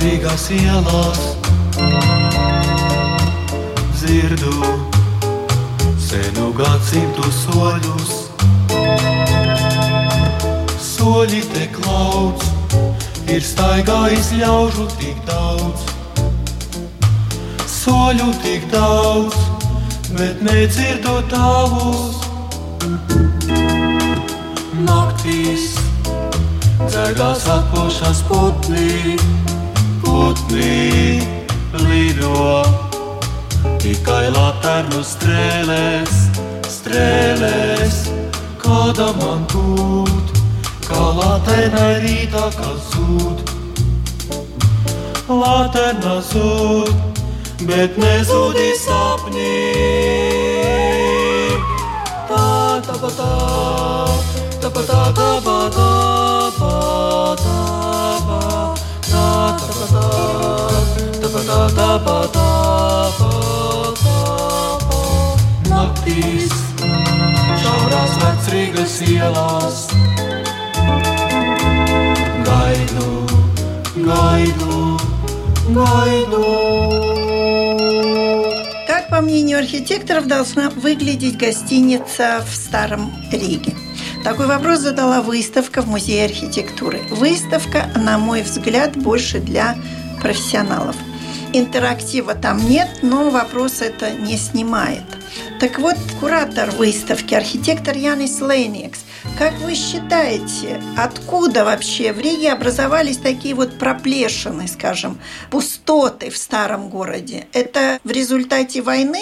Rīgas ielās dzirdu senu gadsimtu soļus. Soļi te klauds, ir staigājis ļaužu tik daudz. Soļu tik daudz, bet nedzirdu tavus. Naktīs dzēgās atpūšas putnī putni lido tikai laternu strēlēs, strēlēs, kāda man būt, kā latenai rītā, kas zūd. Laterna zūd, bet nezūdi sapnī. Tā, tā, tā, tā, tā, tā, tā, tā, tā, tā, tā, Naktīs šaurās vecrīgas ielās Gaidu, gaidu, gaidu Как, по мнению архитекторов, должна выглядеть гостиница в Старом Риге? Такой вопрос задала выставка в Музее архитектуры. Выставка, на мой взгляд, больше для профессионалов. Интерактива там нет, но вопрос это не снимает. Так вот, куратор выставки, архитектор Янис Лейникс, как вы считаете, откуда вообще в Риге образовались такие вот проплешины, скажем, пустоты в старом городе? Это в результате войны?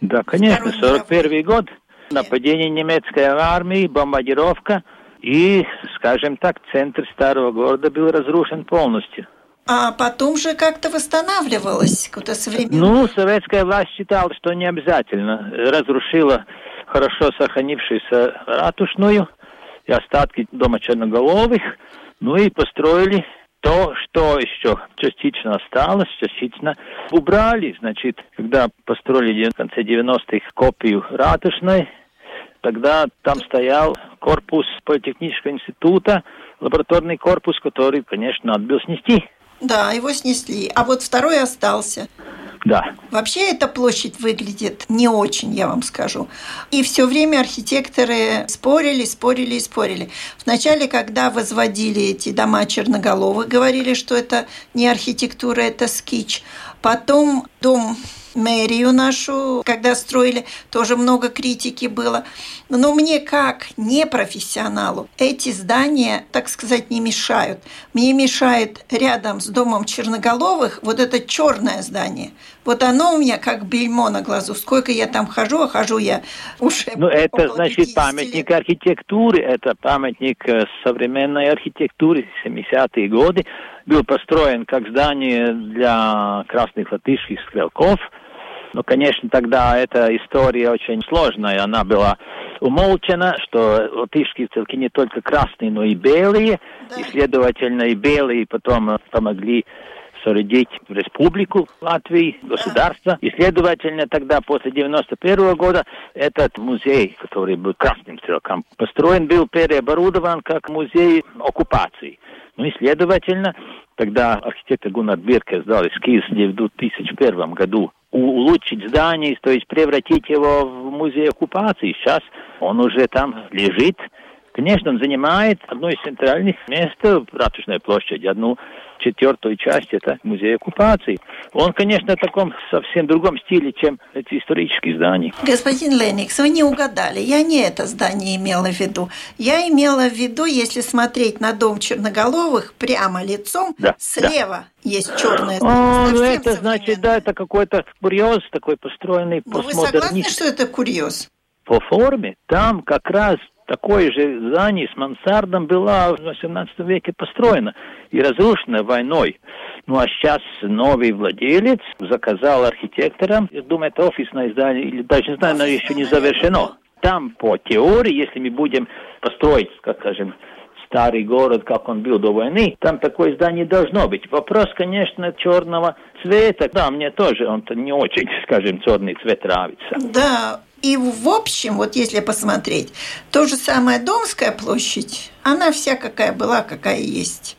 Да, конечно, 41 год – Нападение немецкой армии, бомбардировка, и, скажем так, центр старого города был разрушен полностью. А потом же как-то восстанавливалось куда современно. Ну, советская власть считала, что не обязательно. Разрушила хорошо сохранившуюся ратушную и остатки дома черноголовых, ну и построили то, что еще частично осталось, частично убрали. Значит, когда построили в конце 90-х копию ратушной, тогда там стоял корпус Политехнического института, лабораторный корпус, который, конечно, надо было снести. Да, его снесли. А вот второй остался. Да. Вообще эта площадь выглядит не очень, я вам скажу. И все время архитекторы спорили, спорили и спорили. Вначале, когда возводили эти дома черноголовых, говорили, что это не архитектура, это скич. Потом дом мэрию нашу, когда строили, тоже много критики было. Но мне как непрофессионалу эти здания, так сказать, не мешают. Мне мешает рядом с домом Черноголовых вот это черное здание. Вот оно у меня как бельмо на глазу. Сколько я там хожу, а хожу я уже Ну, это значит памятник лет. архитектуры, это памятник э, современной архитектуры 70-е годы. Был построен как здание для красных латышских стрелков – ну, конечно, тогда эта история очень сложная. Она была умолчена, что латышские стрелки не только красные, но и белые. Да. И, следовательно, и белые потом помогли соорудить республику Латвии, государство. И, следовательно, тогда, после 91 -го года, этот музей, который был красным стрелком, построен был, переоборудован как музей оккупации. Ну и, следовательно, тогда архитектор Гуннар Бирке сдал эскиз в 2001 году улучшить здание, то есть превратить его в музей оккупации. Сейчас он уже там лежит. Конечно, он занимает одно из центральных мест Ратушной площади, одну четвертую часть это музей оккупации. Он, конечно, в таком совсем другом стиле, чем эти исторические здания. Господин Леникс, вы не угадали. Я не это здание имела в виду. Я имела в виду, если смотреть на дом Черноголовых прямо лицом, да, слева да. есть черное. О, ну это значит, да, это какой-то курьез такой построенный Но Вы согласны, что это курьез? По форме там как раз такое же здание с мансардом было в 18 веке построено и разрушено войной. Ну а сейчас новый владелец заказал архитекторам, я думаю, это офисное здание, или даже не знаю, оно еще не завершено. Там по теории, если мы будем построить, как скажем, старый город, как он был до войны, там такое здание должно быть. Вопрос, конечно, черного цвета. Да, мне тоже он-то не очень, скажем, черный цвет нравится. Да, и в общем, вот если посмотреть, то же самое Домская площадь, она вся какая была, какая есть.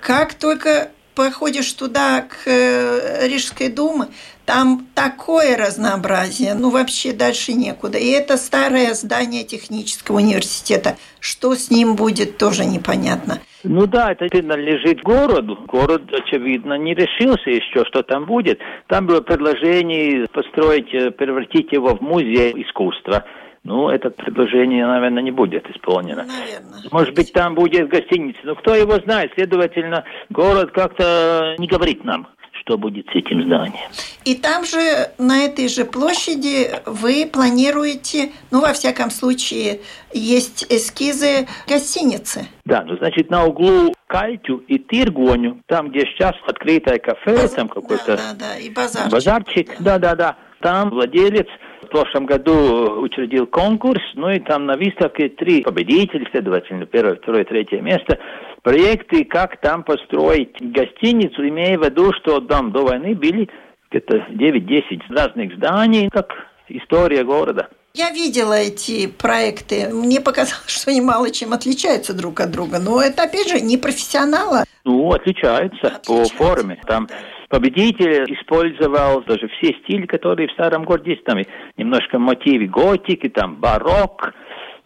Как только походишь туда, к э, Рижской думе, там такое разнообразие, ну вообще дальше некуда. И это старое здание технического университета. Что с ним будет, тоже непонятно. Ну да, это принадлежит городу. Город, очевидно, не решился еще, что там будет. Там было предложение построить, э, превратить его в музей искусства. Ну, это предложение, наверное, не будет исполнено. Наверное. Может быть, там будет гостиница. Но кто его знает? Следовательно, город как-то не говорит нам что будет с этим зданием. И там же, на этой же площади, вы планируете, ну, во всяком случае, есть эскизы гостиницы. Да, ну, значит, на углу Кальтю и Тиргоню, там, где сейчас открытое кафе, Баз... там какой-то... Да, да, да, и базарчик. Базарчик, да-да-да. Там владелец прошлом году учредил конкурс, ну и там на выставке три победителя, следовательно, первое, второе, третье место проекты, как там построить гостиницу, имея в виду, что там до войны были где-то 9-10 разных зданий, как история города. Я видела эти проекты. Мне показалось, что они мало чем отличаются друг от друга. Но это, опять же, не профессионала. Ну, отличаются, отличаются. по форме. Там победитель использовал даже все стили, которые в старом городе есть. Там немножко мотивы готики, там барокко,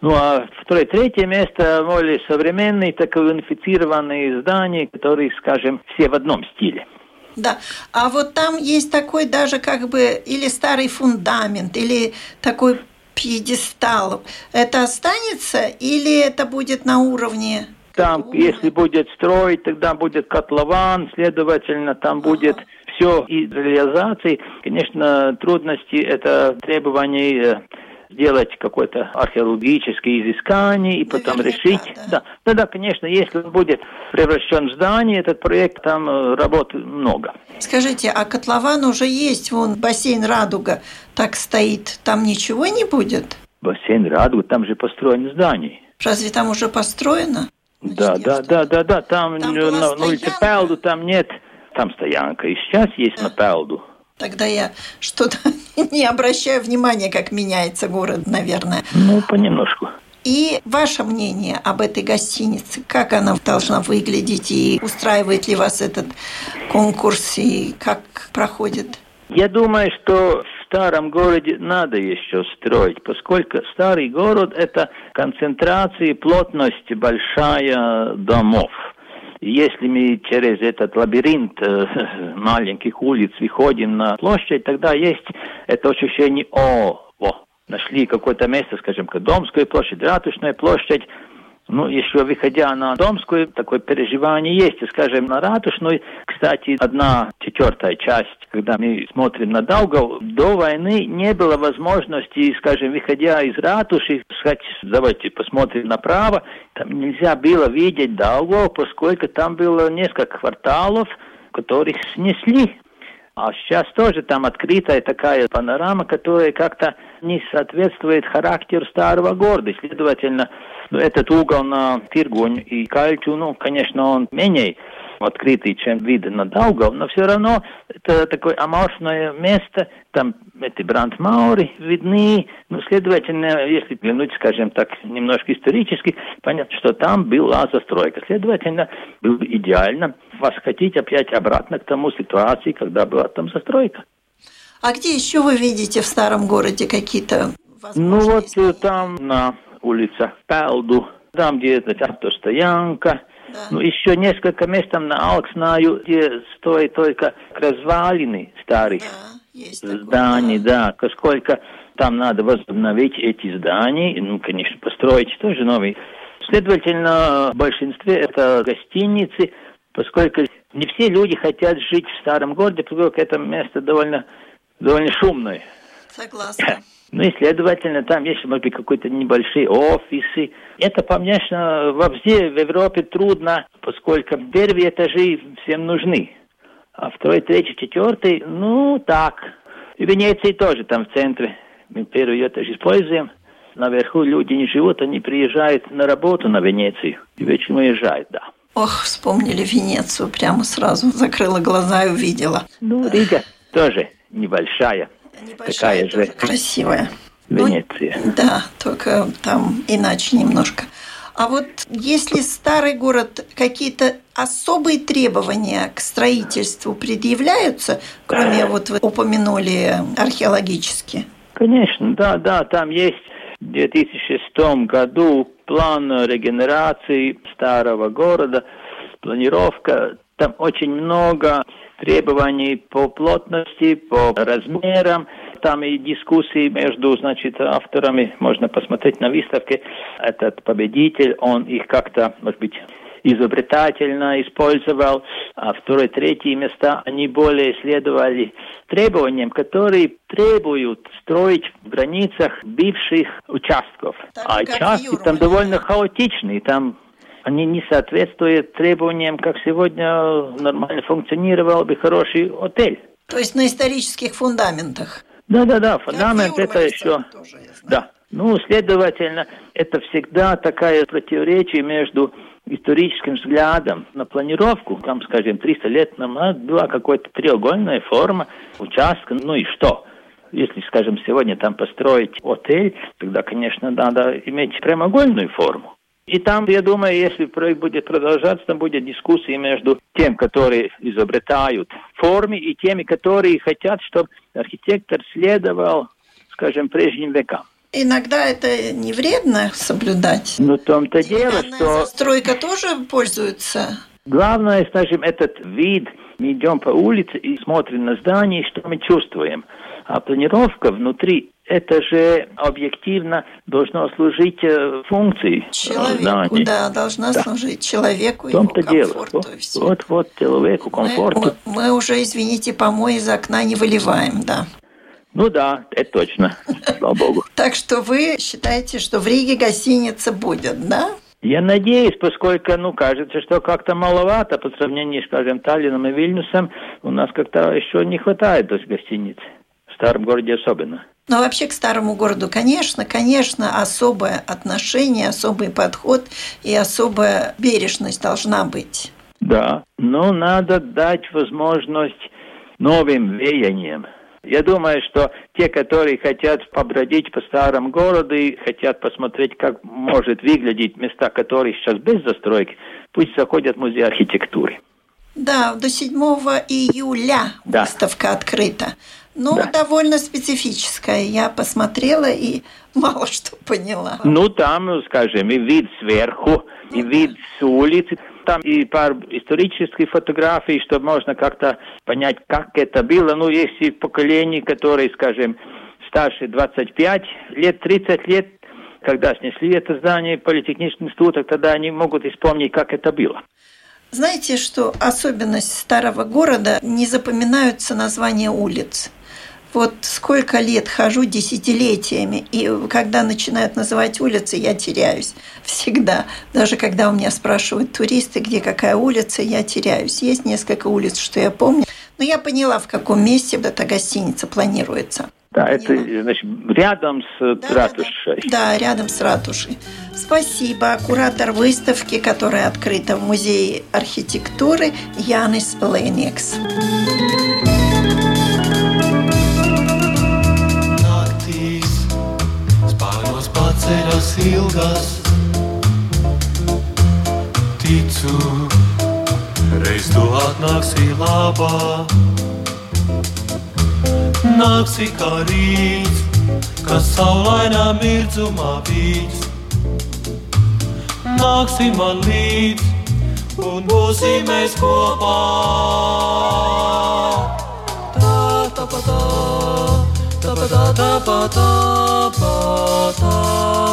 ну а второе, третье место более современные, такие унифицированные здания, которые, скажем, все в одном стиле. Да, а вот там есть такой даже как бы или старый фундамент, или такой пьедестал. Это останется или это будет на уровне там, если будет строить, тогда будет котлован, следовательно, там будет все из реализации. Конечно, трудности это требования сделать какое-то археологическое изыскание и потом Наверняка, решить. Да. да, да, конечно, если он будет превращен в здание, этот проект, там э, работы много. Скажите, а котлован уже есть, вон бассейн «Радуга» так стоит, там ничего не будет? Бассейн «Радуга», там же построено здание. Разве там уже построено? Да, да, да, да, да, там, там на, на улице Пелду там нет, там стоянка, и сейчас есть да. на Пелду. Тогда я что-то не обращаю внимания, как меняется город, наверное. Ну, понемножку. И ваше мнение об этой гостинице, как она должна выглядеть и устраивает ли вас этот конкурс и как проходит? Я думаю, что старом городе надо еще строить, поскольку старый город – это концентрация и плотность большая домов. Если мы через этот лабиринт э, маленьких улиц выходим на площадь, тогда есть это ощущение, о, о нашли какое-то место, скажем, как Домская площадь, Ратушная площадь, ну, еще выходя на Домскую, такое переживание есть. Скажем, на Ратушную, кстати, одна четвертая часть, когда мы смотрим на Даугав, до войны не было возможности, скажем, выходя из Ратуши, сказать, давайте посмотрим направо, там нельзя было видеть Даугав, поскольку там было несколько кварталов, которых снесли. А сейчас тоже там открытая такая панорама, которая как-то не соответствует характеру старого города. Следовательно, этот угол на Тиргунь и Кальчу, ну, конечно, он менее открытый, чем вид на Даугав, но все равно это такое аморфное место, там эти брандмаури видны, ну, следовательно, если взглянуть, скажем так, немножко исторически, понятно, что там была застройка. Следовательно, было идеально восходить опять обратно к тому ситуации, когда была там застройка. А где еще вы видите в старом городе какие-то Ну вот там на улица Пелду, там где эта автостоянка, Да. Ну, еще несколько мест там на Алкснаю, где стоит только развалины старых Да, такое, зданий, да. да, сколько там надо возобновить эти здания, ну, конечно, построить тоже новые. Следовательно, в большинстве это гостиницы, поскольку не все люди хотят жить в старом городе, поскольку это место довольно, довольно шумное. Согласна. Ну и, следовательно, там есть, может быть, какие-то небольшие офисы. Это, конечно, вообще в Европе трудно, поскольку первые этажи всем нужны. А второй, третий, четвертый, ну, так. И в Венеции тоже там в центре. Мы первый этаж используем. Наверху люди не живут, они приезжают на работу на Венецию. И вечером уезжают, да. Ох, вспомнили Венецию, прямо сразу закрыла глаза и увидела. Ну, Рига тоже небольшая. Небольшая, Такая же. красивая. Ну, Венеция. Да, только там иначе немножко. А вот если старый город, какие-то особые требования к строительству предъявляются, кроме вот вы упомянули археологические? Конечно, да, да, там есть в 2006 году план регенерации старого города, планировка. Там очень много требований по плотности, по размерам. Там и дискуссии между, значит, авторами. Можно посмотреть на выставке. Этот победитель, он их как-то, может быть, изобретательно использовал, а второе, третье места, они более следовали требованиям, которые требуют строить в границах бывших участков. Так, а участки там довольно хаотичные, там они не соответствуют требованиям, как сегодня нормально функционировал бы хороший отель. То есть на исторических фундаментах. Да-да-да, Как фундамент в это еще... тоже. Да. Ну, следовательно, это всегда такая противоречие между историческим взглядом на планировку. Там, скажем, 300 лет назад была какая-то треугольная форма участка. Ну и что? Если, скажем, сегодня там построить отель, тогда, конечно, надо иметь прямоугольную форму. И там, я думаю, если проект будет продолжаться, там будет дискуссии между тем, которые изобретают формы, и теми, которые хотят, чтобы архитектор следовал, скажем, прежним векам. Иногда это не вредно соблюдать. Но в том-то дело, что застройка тоже пользуется. главное, скажем, этот вид, мы идем по улице и смотрим на здание, что мы чувствуем. А планировка внутри, это же объективно должно служить э, функции Человеку, зданий. да, должна Да. служить человеку, В его том-то дело. комфорту Вот, и вот, вот человеку комфорту. Мы, мы уже, извините, помой из окна не выливаем, да. Ну да, это точно, слава богу. Так что вы считаете, что в Риге гостиница будет, да? Я надеюсь, поскольку, ну, кажется, что как-то маловато по сравнению, скажем, Таллином и Вильнюсом, у нас как-то еще не хватает то есть, гостиниц. В старом городе особенно. Но вообще к старому городу, конечно, конечно, особое отношение, особый подход и особая бережность должна быть. Да, но надо дать возможность новым веяниям. Я думаю, что те, которые хотят побродить по старому городу и хотят посмотреть, как может выглядеть места, которые сейчас без застройки, пусть заходят в музей архитектуры. Да, до 7 июля Да. выставка открыта. Ну, Да. довольно специфическая. Я посмотрела и мало что поняла. Ну, там, скажем, и вид сверху, и вид с улицы. Там и пар исторических фотографий, чтобы можно как-то понять, как это было. Ну, есть и поколения, которые, скажем, старше 25 лет, 30 лет, когда снесли это здание политехнического института, тогда они могут вспомнить, как это было. Знаете, что особенность старого города не запоминаются названия улиц. Вот сколько лет хожу десятилетиями, и когда начинают называть улицы, я теряюсь всегда. Даже когда у меня спрашивают туристы, где какая улица, я теряюсь. Есть несколько улиц, что я помню, но я поняла, в каком месте эта гостиница планируется. Да, это, значит, рядом с э, Да, ратушей. Да, да, рядом с ратушей. Спасибо. Куратор выставки, которая открыта в Музее архитектуры Янис Леникс. paceļas ilgas. Ticu, reiz tu atnāksi labā. Nāksi kā rīts, kas saulainā mirdzumā bīts. Nāksi man līdzi un būsim mēs kopā. Tā, tā, pa, tā, tā, pa, tā, tā, pa, tā, pa, tā,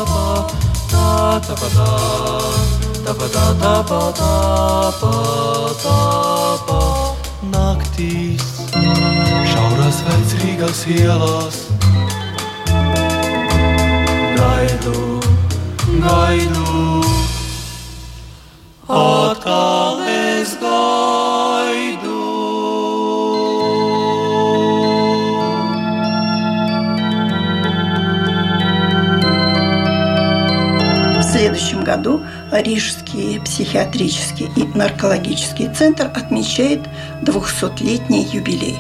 pa, tā, tā, pa, tā tā, tā, tā, tā, naktīs, šaurās veids Rīgas ielās. Gaidu, gaidu, atkal es gaidu. В следующем году Рижский психиатрический и наркологический центр отмечает 200-летний юбилей.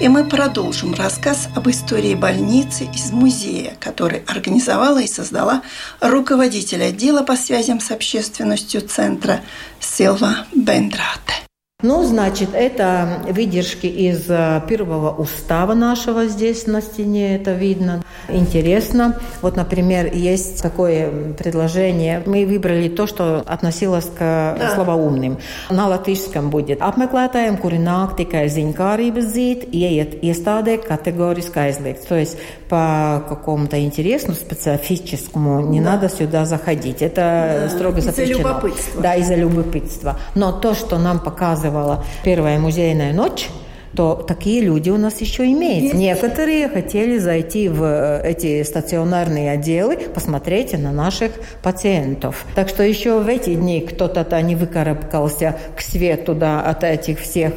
И мы продолжим рассказ об истории больницы из музея, который организовала и создала руководитель отдела по связям с общественностью центра Силва Бендрате. Ну, значит, это выдержки из э, первого устава нашего здесь на стене, это видно. Интересно. Вот, например, есть такое предложение. Мы выбрали то, что относилось к да. словоумным. На латышском будет «Apmeklētājiem, kuri nāk tikai ziņkārības zīt, ieiet iestādē категорически aizliegts». То есть по какому-то интересу специфическому не да. надо сюда заходить. Это да. строго запрещено. Из-за любопытства. Да, из-за любопытства. Но то, что нам показывает показывала. Первая музейная ночь, то такие люди у нас еще имеются. Некоторые хотели зайти в э, эти стационарные отделы, посмотреть на наших пациентов. Так что еще в эти дни кто-то не выкарабкался к свету да, от этих всех.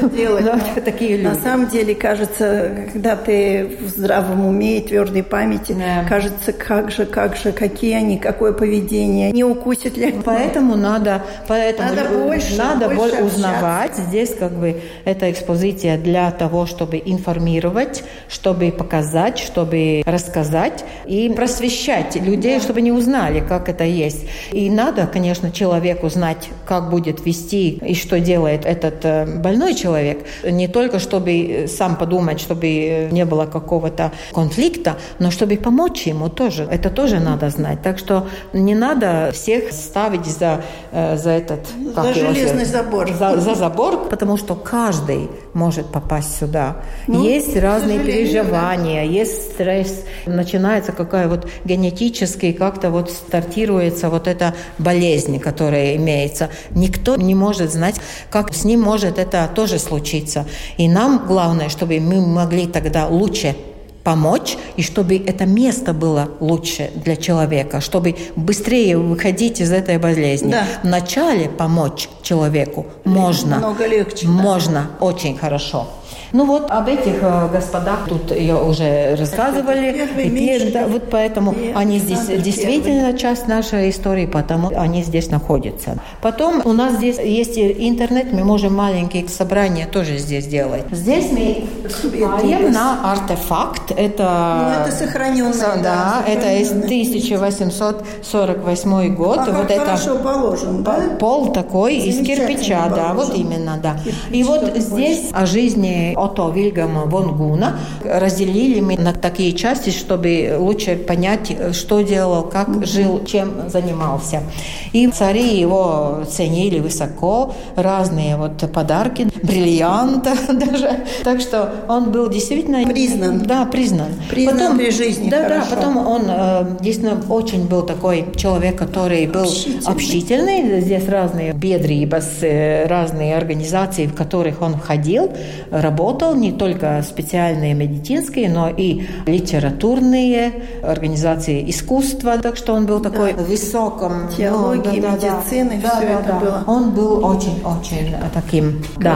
Ну, делать, но, такие люди. На самом деле, кажется, когда ты в здравом уме и твердой памяти, да. кажется, как же, как же, какие они, какое поведение, не укусит ли. Поэтому надо, поэтому надо больше, надо больше узнавать. Здесь как бы эта экспозиция события для того, чтобы информировать, чтобы показать, чтобы рассказать и просвещать людей, чтобы не узнали, как это есть. И надо, конечно, человеку знать, как будет вести и что делает этот э, больной человек. Не только, чтобы сам подумать, чтобы не было какого-то конфликта, но чтобы помочь ему тоже. Это тоже надо знать. Так что не надо всех ставить за, э, за этот... За железный забор. За, за забор, потому что каждый может попасть сюда. Ну, есть разные переживания, да. есть стресс, начинается какая вот генетически как-то вот стартируется вот эта болезнь, которая имеется. Никто не может знать, как с ним может это тоже случиться. И нам главное, чтобы мы могли тогда лучше помочь, и чтобы это место было лучше для человека, чтобы быстрее выходить из этой болезни. Да. Вначале помочь человеку можно. Много легче. Можно, да. очень хорошо. Ну вот об этих э, господах тут я уже рассказывали. Первый, да, вот поэтому Первый, они здесь Александр действительно Первый. часть нашей истории, потому они здесь находятся. Потом у нас здесь есть интернет, мы можем маленькие собрания тоже здесь делать. Здесь мы смотрим на артефакт. Это, ну, это сохраненное. Да, да это из 1848 год. А вот это хорошо положен, да? Пол такой из кирпича, положен. да, вот именно, да. Кирпич И вот здесь о жизни Ото Вильгама Вон Гуна. Разделили мы на такие части, чтобы лучше понять, что делал, как жил, чем занимался. И цари его ценили высоко, разные вот подарки, бриллианты даже. Так что он был действительно... Признан. Да, признан. Признан потом, при жизни, Да, хорошо. да, потом он э, действительно очень был такой человек, который был общительный. общительный. Здесь разные бедрибас, э, разные организации, в которых он входил, работал не только специальные медицинские, но и литературные организации искусства, так что он был такой да. высоком... Теологии, ну, да, медицины, да, все да, это да. было. Он был очень-очень таким... Да.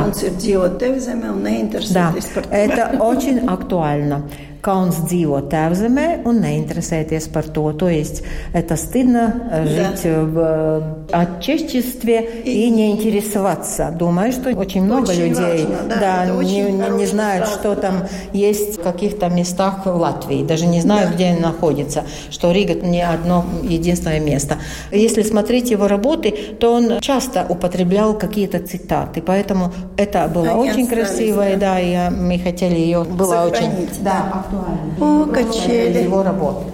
Да, это очень актуально kauns dzīvot tēvzemē un neinteresēties par то. То есть это стыдно э, жить да. в э, отечестве и, и не интересоваться. Думаю, что очень много очень людей важно, да, да, не, не знают, что там есть в каких-то местах в Латвии. Даже не знают, да. где они находятся. Что Рига не одно единственное место. Если смотреть его работы, то он часто употреблял какие-то цитаты. Поэтому это было Они очень красиво. Да. да, и мы хотели ее... Было очень... Да, актуальны. О, качели. Его работы.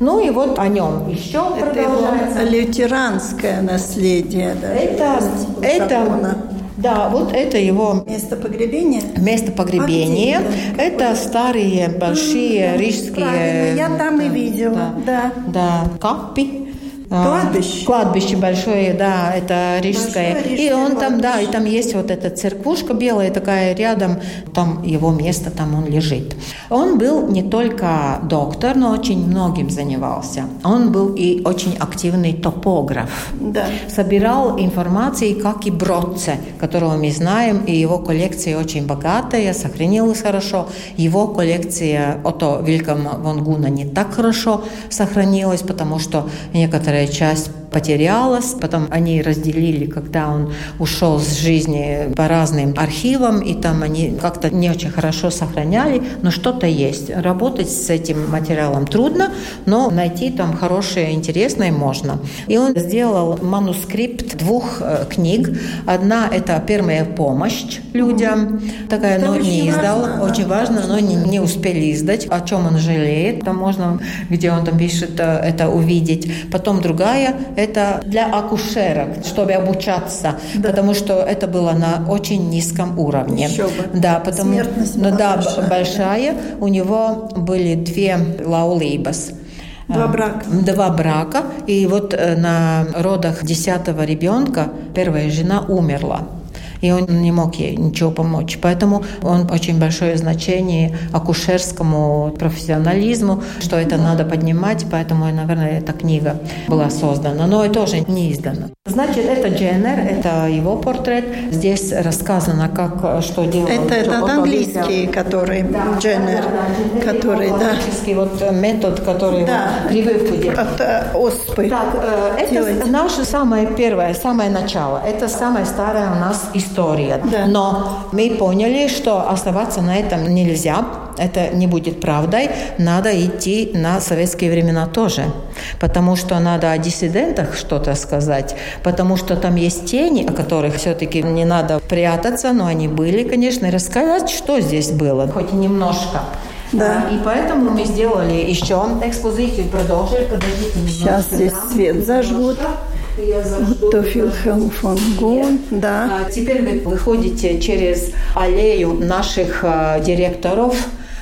Ну и вот о нем еще это продолжается. Его лютеранское наследие. Да, это, это, да, вот это его место погребения. Место погребения. А это старые большие да, рижские. Правильно, я там да, и видела. Да. Да. да. Капи. Кладбище. Кладбище большое, да, это рижское. Большое и он там, да, и там есть вот эта церквушка белая такая рядом, там его место, там он лежит. Он был не только доктор, но очень многим занимался. Он был и очень активный топограф. Да. Собирал информацию, как и Бродце, которого мы знаем, и его коллекция очень богатая, сохранилась хорошо. Его коллекция Ото Вильгама Вангуна не так хорошо сохранилась, потому что некоторые часть потерялась. Потом они разделили, когда он ушел с жизни по разным архивам, и там они как-то не очень хорошо сохраняли, но что-то есть. Работать с этим материалом трудно, но найти там хорошее, интересное можно. И он сделал манускрипт двух э, книг. Одна – это «Первая помощь людям», такая, но не издал. Важно, очень важно, но не, не успели издать. О чем он жалеет, там можно, где он там пишет, э, это увидеть. Потом другая – это для акушерок, чтобы обучаться, да. потому что это было на очень низком уровне. Еще бы. Да, потому Смертность ну, да, большая. большая. У него были две лаулейбас. Два брака. Два брака. И вот э, на родах десятого ребенка первая жена умерла и он не мог ей ничего помочь. Поэтому он очень большое значение акушерскому профессионализму, что это надо поднимать, поэтому, наверное, эта книга была создана, но тоже не издана. Значит, это Дженнер, это его портрет. Здесь рассказано, как что делал. Это этот английский, который да, Дженнер, да, да, который, да. вот метод, который да. прививку делает. От э, оспы. Так, э, это делать. наше самое первое, самое начало. Это самая старая у нас история история. Да. Но мы поняли, что оставаться на этом нельзя, это не будет правдой, надо идти на советские времена тоже. Потому что надо о диссидентах что-то сказать, потому что там есть тени, о которых все-таки не надо прятаться, но они были, конечно, и рассказать, что здесь было, хоть и немножко. Да. И поэтому мы сделали еще экспозицию, продолжили. Подождите Сейчас здесь свет зажгут. То Вильхельм фон Гун, да. А теперь вы выходите через аллею наших э, директоров,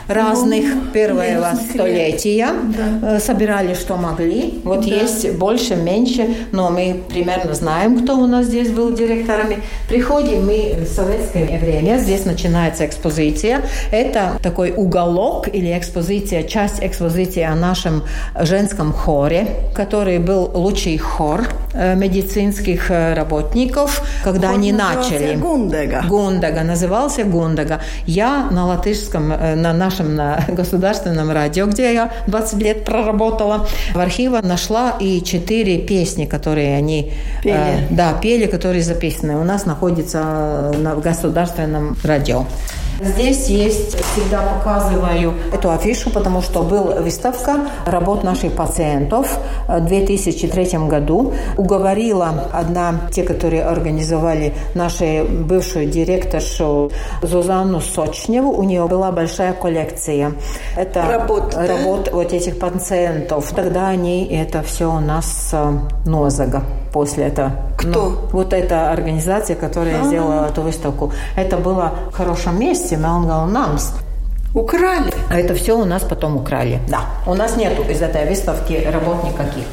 разных ну, первого столетия, да. Э, собирали, что могли. Вот да. есть больше, меньше, но мы примерно знаем, кто у нас здесь был директорами. Приходим мы в советское время, здесь начинается экспозиция. Это такой уголок или экспозиция, часть экспозиции о нашем женском хоре, который был лучший хор э, медицинских э, работников, когда хор они начали. Гундега. Гундега, назывался Гундега. Я на латышском, на нашем нашем на государственном радио, где я 20 лет проработала. В архиве нашла и четыре песни, которые они пели. Э, да, пели, которые записаны. У нас находится на государственном радио. Здесь есть, всегда показываю эту афишу, потому что была выставка работ наших пациентов в 2003 году. Уговорила одна, те, которые организовали нашу бывшую директоршу Зузанну Сочневу, у нее была большая коллекция. Это работ, работ да? вот этих пациентов. Тогда они это все у нас э, Нозага после этого. Кто? Ну, вот эта организация, которая А-а-а. сделала эту выставку. Это было в хорошем месте, Мелнгал Намс. Украли? А это все у нас потом украли. Да. У нас нету из этой выставки работ никаких.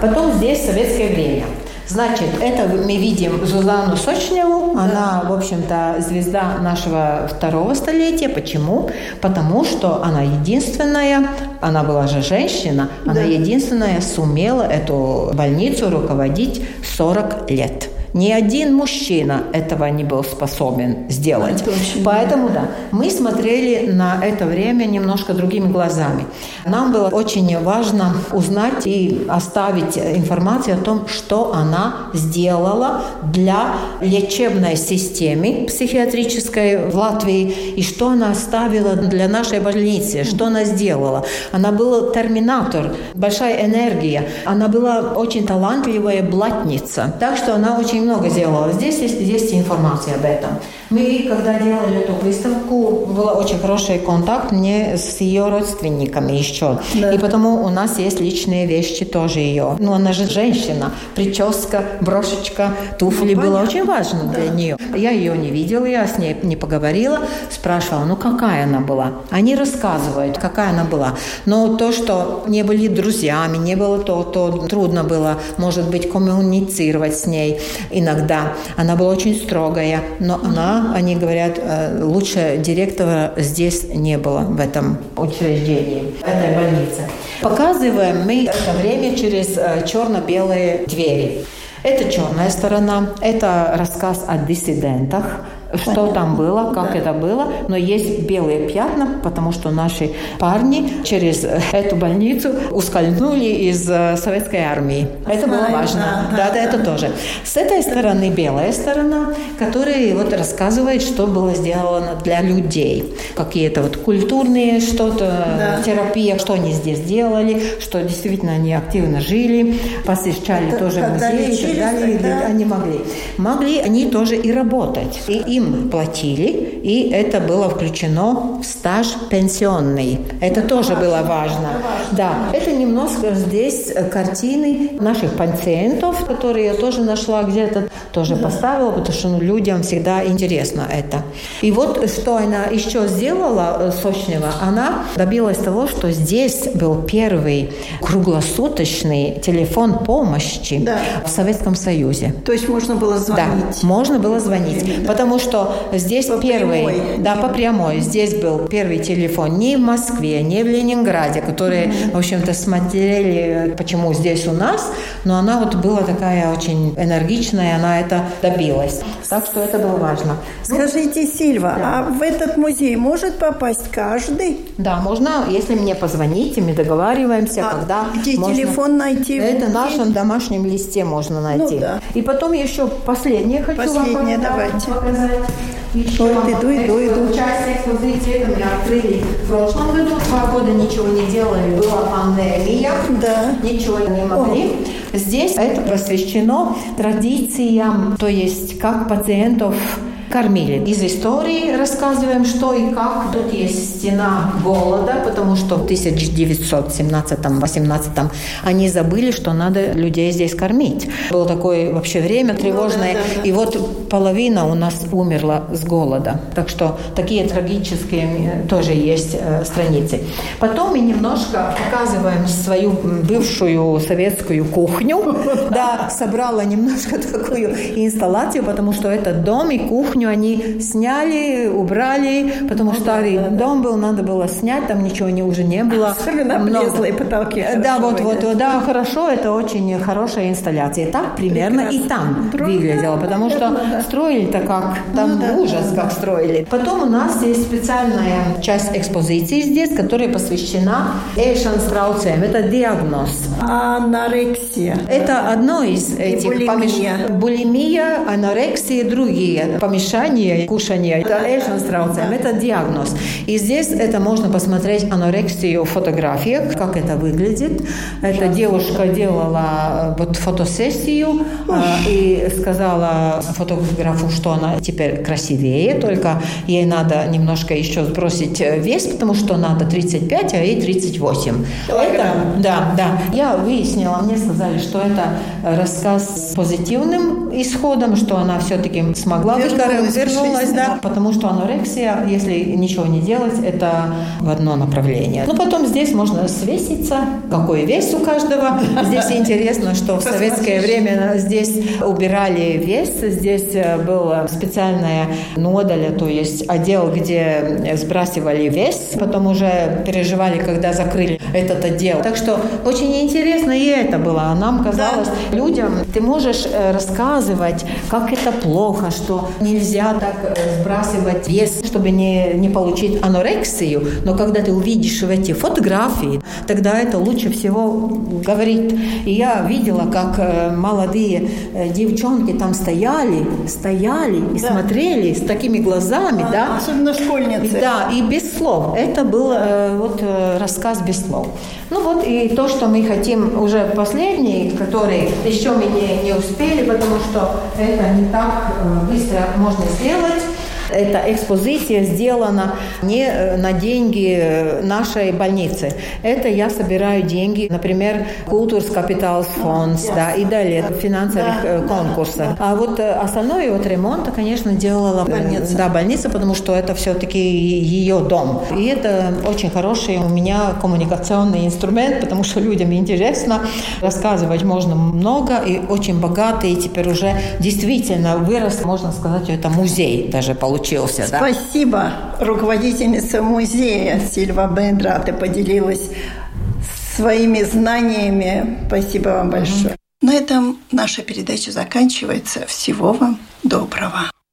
Потом здесь советское время. Значит, это мы видим Зузану Сочневу. Она, в общем-то, звезда нашего второго столетия. Почему? Потому что она единственная, она была же женщина, она да. единственная сумела эту больницу руководить 40 лет. Ни один мужчина этого не был способен сделать. Поэтому, да, мы смотрели на это время немножко другими глазами. Нам было очень важно узнать и оставить информацию о том, что она сделала для лечебной системы психиатрической в Латвии и что она оставила для нашей больницы, что она сделала. Она была терминатор, большая энергия. Она была очень талантливая блатница. Так что она очень очень много сделала. Здесь есть, есть информация об этом. Мы, когда делали эту выставку, был очень хороший контакт мне с ее родственниками еще. Да. И потому у нас есть личные вещи тоже ее. Ну, она же женщина. Прическа, брошечка, туфли ну, было очень важно да. для нее. Я ее не видела, я с ней не поговорила. Спрашивала, ну, какая она была. Они рассказывают, какая она была. Но то, что не были друзьями, не было то, то трудно было, может быть, коммуницировать с ней иногда. Она была очень строгая, но она, они говорят, э, лучше директора здесь не было в этом учреждении, в этой больнице. Показываем мы это время через э, черно-белые двери. Это черная сторона, это рассказ о диссидентах, что там было, как да. это было. Но есть белые пятна, потому что наши парни через эту больницу ускользнули из э, советской армии. Это было важно. Да, да, это тоже. С этой стороны белая сторона, которая вот рассказывает, что было сделано для людей. Какие-то вот культурные что-то, да. терапия, что они здесь делали, что действительно они активно жили, посещали это, тоже музеи и так далее. Тогда... Они могли. Могли они тоже и работать. И им им платили, и это было включено в стаж пенсионный. Это тоже было важно. Да, это немножко здесь картины наших пациентов, которые я тоже нашла где-то, тоже поставила, потому что ну, людям всегда интересно это. И вот что она еще сделала э, сочного, она добилась того, что здесь был первый круглосуточный телефон помощи да. в Советском Союзе. То есть можно было звонить? Да, можно было звонить, потому что что здесь по первый, прямой. да, по прямой, здесь был первый телефон не в Москве, не в Ленинграде, которые, mm-hmm. в общем-то, смотрели, почему здесь у нас, но она вот была такая очень энергичная, она это добилась. Так что это было важно. Ну, Скажите, Сильва, да. а в этот музей может попасть каждый? Да, можно, если мне позвоните, мы договариваемся, а когда где можно... телефон найти? Это в нашем домашнем листе можно ну найти. Ну, да. И потом еще последнее хочу последнее, вам давайте. показать. Еще Ой, иду, иду, иду. Часть экспозиции мы открыли в прошлом году. Два года ничего не делали, была пандемия. Да. Ничего не могли. О. Здесь это посвящено традициям, то есть как пациентов кормили. Из истории рассказываем, что и как. Тут есть стена голода, потому что в 1917-18 они забыли, что надо людей здесь кормить. Было такое вообще время тревожное. Ну, да. И вот половина у нас умерла с голода. Так что такие трагические э, тоже есть э, страницы. Потом мы немножко показываем свою бывшую советскую кухню. Да, собрала немножко такую инсталляцию, потому что этот дом и кухню кухню они сняли, убрали, потому что старый да, дом был, надо было снять, там ничего не, уже не было. Особенно облезлые потолки. Да, вот, вот, да, хорошо, это очень хорошая инсталляция. Так примерно Прекрасно. и там Трудно, выглядело, потому что да. строили-то как, там ну, да, ужас, да, как строили. Потом у нас есть специальная часть экспозиции здесь, которая посвящена Эйшенстрауцем. Это диагноз. Анорексия. Это одно из этих. Помеш... булимия, анорексия и другие помешательства мешание кушания. Это Эйхенстраузен, это диагноз. И здесь это можно посмотреть анорексию в фотографиях, как это выглядит. Эта девушка делала э, вот фотосессию э, и сказала фотографу, что она теперь красивее, только ей надо немножко еще сбросить э, вес, потому что надо 35, а ей 38. Это, да, да. Я выяснила, мне сказали, что это рассказ с позитивным исходом, что она все-таки смогла выкарабкаться вернулась, да, потому что анорексия, если ничего не делать, это в одно направление. Ну, потом здесь можно свеситься, какой вес у каждого. Здесь интересно, что в советское время здесь убирали вес, здесь э, было специальная нодоля, то есть отдел, где сбрасывали вес, потом уже переживали, когда закрыли этот отдел. Так что очень интересно и это было. А нам казалось, да. людям ты можешь э, рассказывать, как это плохо, что нельзя нельзя так э, сбрасывать вес, чтобы не, не получить анорексию. Но когда ты увидишь в эти фотографии, тогда это лучше всего говорит. И я видела, как э, молодые э, девчонки там стояли, стояли и да. смотрели с такими глазами, а, да. Особенно школьницы. Да, и без слов. Это был вот рассказ без слов. Ну вот и то, что мы хотим уже последний, который еще мы не, не успели, потому что это не так быстро можно сделать. Эта экспозиция сделана не э, на деньги э, нашей больницы. Это я собираю деньги, например, Культурс Капиталс фонд, да, и далее финансовых да, конкурсов. А вот остальное вот ремонта, конечно, делала больница. Да, больница, потому что это все-таки ее дом. И это очень хороший у меня коммуникационный инструмент, потому что людям интересно, рассказывать можно много и очень богатый, и теперь уже действительно вырос, можно сказать, это музей даже получился получился. Да? Спасибо, руководительница музея Сильва Бендра, ты поделилась своими знаниями. Спасибо вам большое. На этом наша передача заканчивается. Всего вам доброго.